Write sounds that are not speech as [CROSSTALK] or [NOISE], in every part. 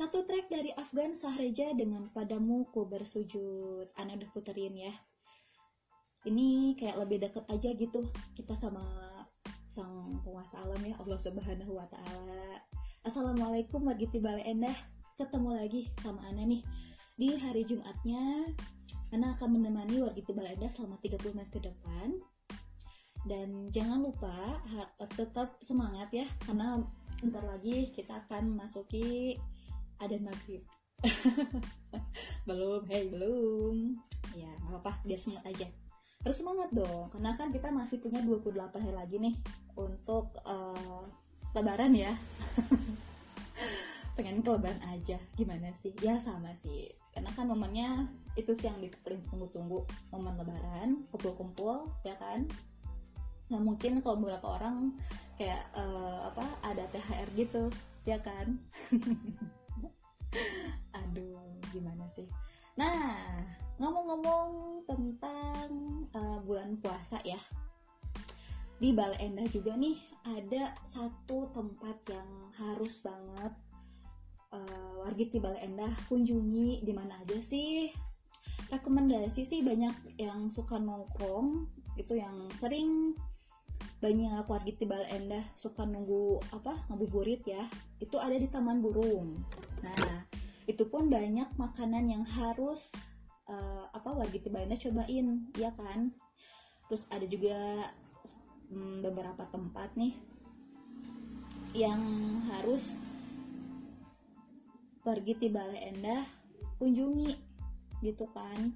satu track dari Afgan Sahreja dengan Padamu Ku Bersujud. Ana udah puterin ya. Ini kayak lebih deket aja gitu kita sama sang penguasa alam ya Allah Subhanahu wa taala. Assalamualaikum warahmatullahi Bale Endah. Ketemu lagi sama Ana nih di hari Jumatnya. Ana akan menemani wargiti Bale Endah selama 30 menit ke depan. Dan jangan lupa tetap semangat ya karena bentar lagi kita akan masuki ada maghrib. [LAUGHS] Belum hey belum. Ya apa-apa biar semangat aja. Terus semangat dong karena kan kita masih punya 28 hari lagi nih untuk uh, lebaran ya. [LAUGHS] Pengen ke lebaran aja gimana sih? Ya sama sih. Karena kan momennya itu sih yang paling tunggu-tunggu momen lebaran kumpul-kumpul ya kan? Nah mungkin kalau beberapa orang kayak uh, apa ada THR gitu ya kan [LAUGHS] aduh gimana sih? Nah ngomong-ngomong tentang uh, bulan puasa ya. Di Bal Endah juga nih ada satu tempat yang harus banget uh, warga di Bal Endah kunjungi. Di mana aja sih? Rekomendasi sih banyak yang suka nongkrong. Itu yang sering banyak warga Tibal Endah suka nunggu apa? Ngabuburit ya. Itu ada di Taman Burung. Nah itu pun banyak makanan yang harus uh, apa Tibal Endah cobain ya kan? Terus ada juga hmm, beberapa tempat nih yang harus warga Tibal Endah kunjungi gitu kan?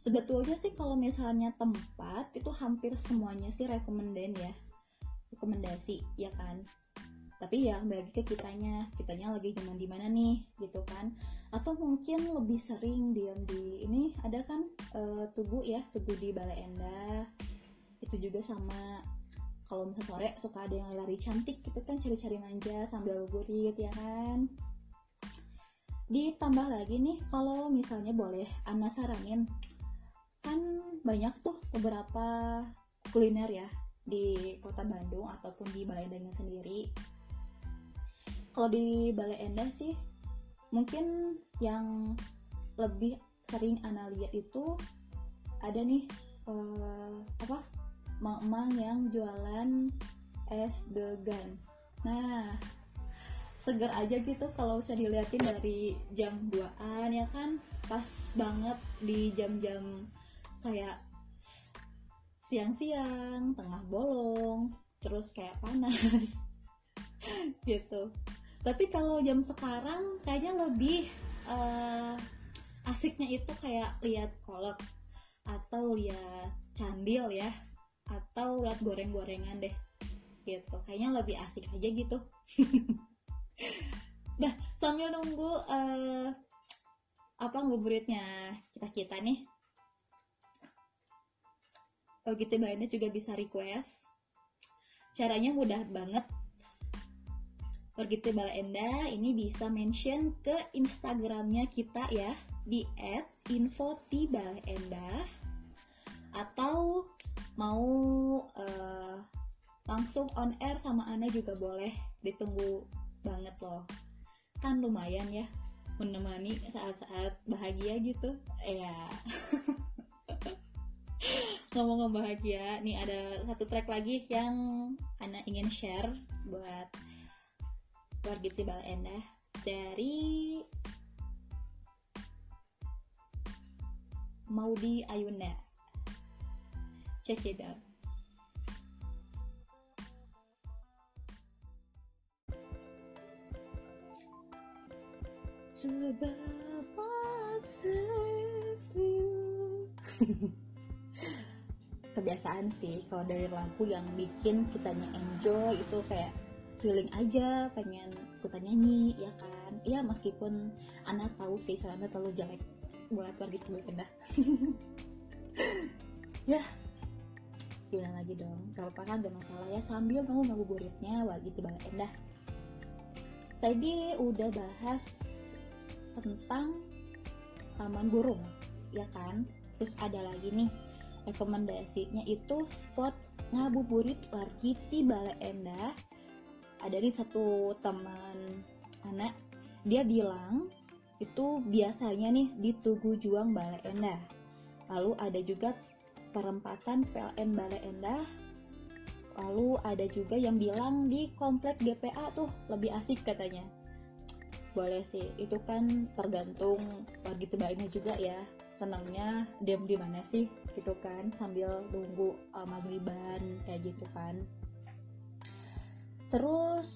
Sebetulnya sih kalau misalnya tempat itu hampir semuanya sih rekomenden ya rekomendasi ya kan tapi ya bagi ke kitanya. Kitanya lagi zaman di mana nih gitu kan. Atau mungkin lebih sering diam di ini ada kan e, tugu ya tugu di Balai Endah itu juga sama. Kalau misalnya sore suka ada yang lari cantik gitu kan cari-cari manja sambil burit ya kan. Ditambah lagi nih kalau misalnya boleh Ana saranin. Kan banyak tuh beberapa kuliner ya di kota Bandung ataupun di Balai Endahnya sendiri. Kalau di Balai Endah sih mungkin yang lebih sering ana lihat itu ada nih uh, apa mang-mang yang jualan es degan. Nah, seger aja gitu kalau bisa dilihatin dari jam 2an ya kan pas banget di jam-jam kayak siang-siang, tengah bolong, terus kayak panas [LAUGHS] gitu. Tapi kalau jam sekarang kayaknya lebih uh, asiknya itu kayak lihat kolak atau lihat candil ya atau lihat goreng-gorengan deh gitu. Kayaknya lebih asik aja gitu. [LAUGHS] Nah sambil nunggu uh, apa ngabuburitnya kita kita nih. Gitu Mbak juga bisa request. Caranya mudah banget Pergiti Balenda ini bisa mention ke Instagramnya kita ya di @infotibalenda atau mau uh, langsung on air sama Ana juga boleh ditunggu banget loh. Kan lumayan ya menemani saat-saat bahagia gitu. Ya [LAUGHS] ngomong-ngomong bahagia nih ada satu track lagi yang Ana ingin share buat warga Tibal Endah dari Maudi Ayuna check it out. Coba [LAUGHS] kebiasaan sih kalau dari lagu yang bikin kitanya enjoy itu kayak feeling aja pengen ikutan nyanyi ya kan? Ya meskipun anak tahu sih soalnya terlalu jelek buat warga dulu pindah ya gimana lagi dong? Kalau apa gak masalah ya sambil mau ngabuburitnya wajib banget. Endah tadi udah bahas tentang taman burung ya kan? Terus ada lagi nih rekomendasinya itu spot ngabuburit Wargiti Bale Endah ada nih satu teman anak dia bilang itu biasanya nih di Tugu Juang Bale Endah. Lalu ada juga perempatan PLN Bale Endah. Lalu ada juga yang bilang di komplek GPA tuh lebih asik katanya. Boleh sih itu kan tergantung pagi tebaknya juga ya. Senangnya diam di mana sih gitu kan sambil nunggu uh, maghriban kayak gitu kan terus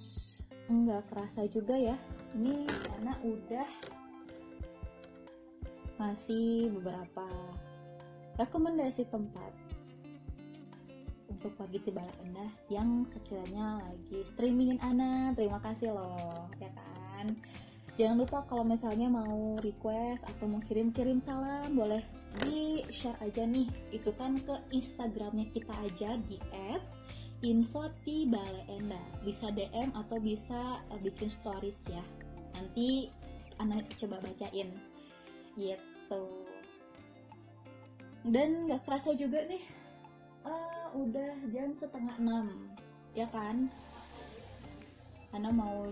nggak kerasa juga ya ini karena udah masih beberapa rekomendasi tempat untuk pagi tiba anda yang sekiranya lagi streamingin Ana. Terima kasih loh ya kan jangan lupa kalau misalnya mau request atau mau kirim-kirim salam boleh di share aja nih. Itu kan ke instagramnya kita aja di app info di balai enda bisa DM atau bisa uh, bikin stories ya. Nanti anak coba bacain. Gitu. Dan gak kerasa juga nih uh, udah jam setengah enam. Ya kan? Karena mau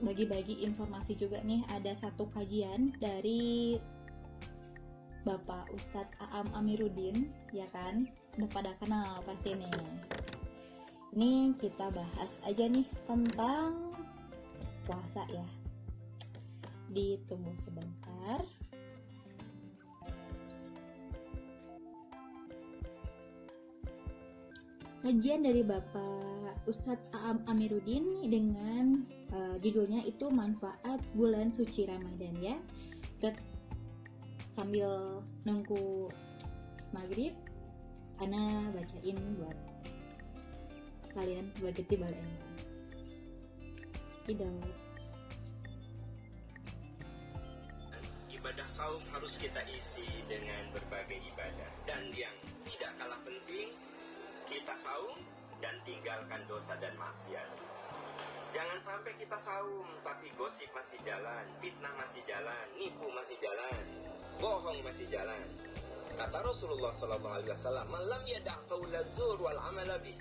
bagi-bagi informasi juga nih ada satu kajian dari Bapak Ustadz Aam Amiruddin ya kan? Udah pada kenal pasti nih. Ini kita bahas aja nih tentang puasa ya. Ditunggu sebentar. Kajian dari Bapak Ustadz Aam Amiruddin dengan uh, judulnya itu manfaat bulan suci Ramadan ya. Ke, sambil nunggu maghrib, Ana bacain buat kalian sebagai tibalen. Tidak. Ibadah saum harus kita isi dengan berbagai ibadah dan yang tidak kalah penting kita saum dan tinggalkan dosa dan maksiat. Jangan sampai kita saum tapi gosip masih jalan, fitnah masih jalan, nipu masih jalan, bohong masih jalan. Kata Rasulullah sallallahu alaihi wasallam, "Malam qaula zur wal amala bih."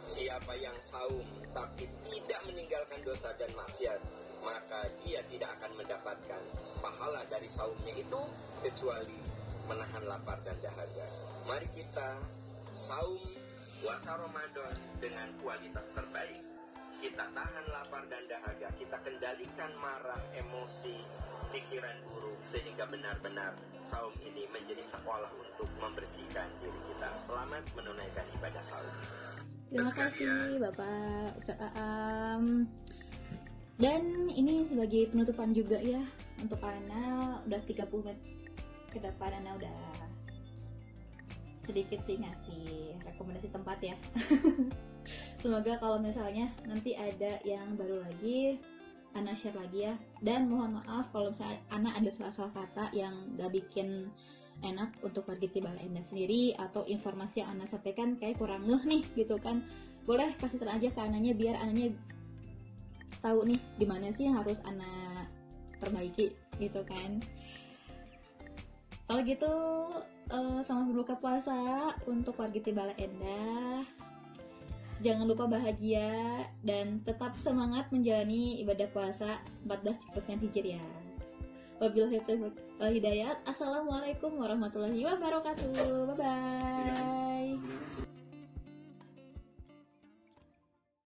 Siapa yang saum tapi tidak meninggalkan dosa dan maksiat, maka dia tidak akan mendapatkan pahala dari saumnya itu kecuali menahan lapar dan dahaga. Mari kita saum puasa Ramadan dengan kualitas terbaik. Kita tahan lapar dan dahaga, kita kendalikan marah, emosi, pikiran buruk sehingga benar-benar saum ini menjadi sekolah untuk membersihkan diri kita. Selamat menunaikan ibadah saum. Terima kasih Bapak Ustaz Aam. Dan ini sebagai penutupan juga ya untuk Ana udah 30 menit ke depan Ana udah sedikit sih ngasih rekomendasi tempat ya. [LAUGHS] Semoga kalau misalnya nanti ada yang baru lagi Ana share lagi ya. Dan mohon maaf kalau misalnya Ana ada salah-salah kata yang gak bikin enak untuk pergi tiba Anda sendiri atau informasi yang Ana sampaikan kayak kurang ngeh nih gitu kan. Boleh kasih saran aja ke Ananya biar Ananya tahu nih di mana sih yang harus Ana perbaiki gitu kan. Kalau gitu uh, selamat berbuka puasa untuk warga Tibala Endah. Jangan lupa bahagia dan tetap semangat menjalani ibadah puasa 14 Cepetnya Hijriah. Wabillahi taufiq hidayat. Assalamualaikum warahmatullahi wabarakatuh. Bye bye.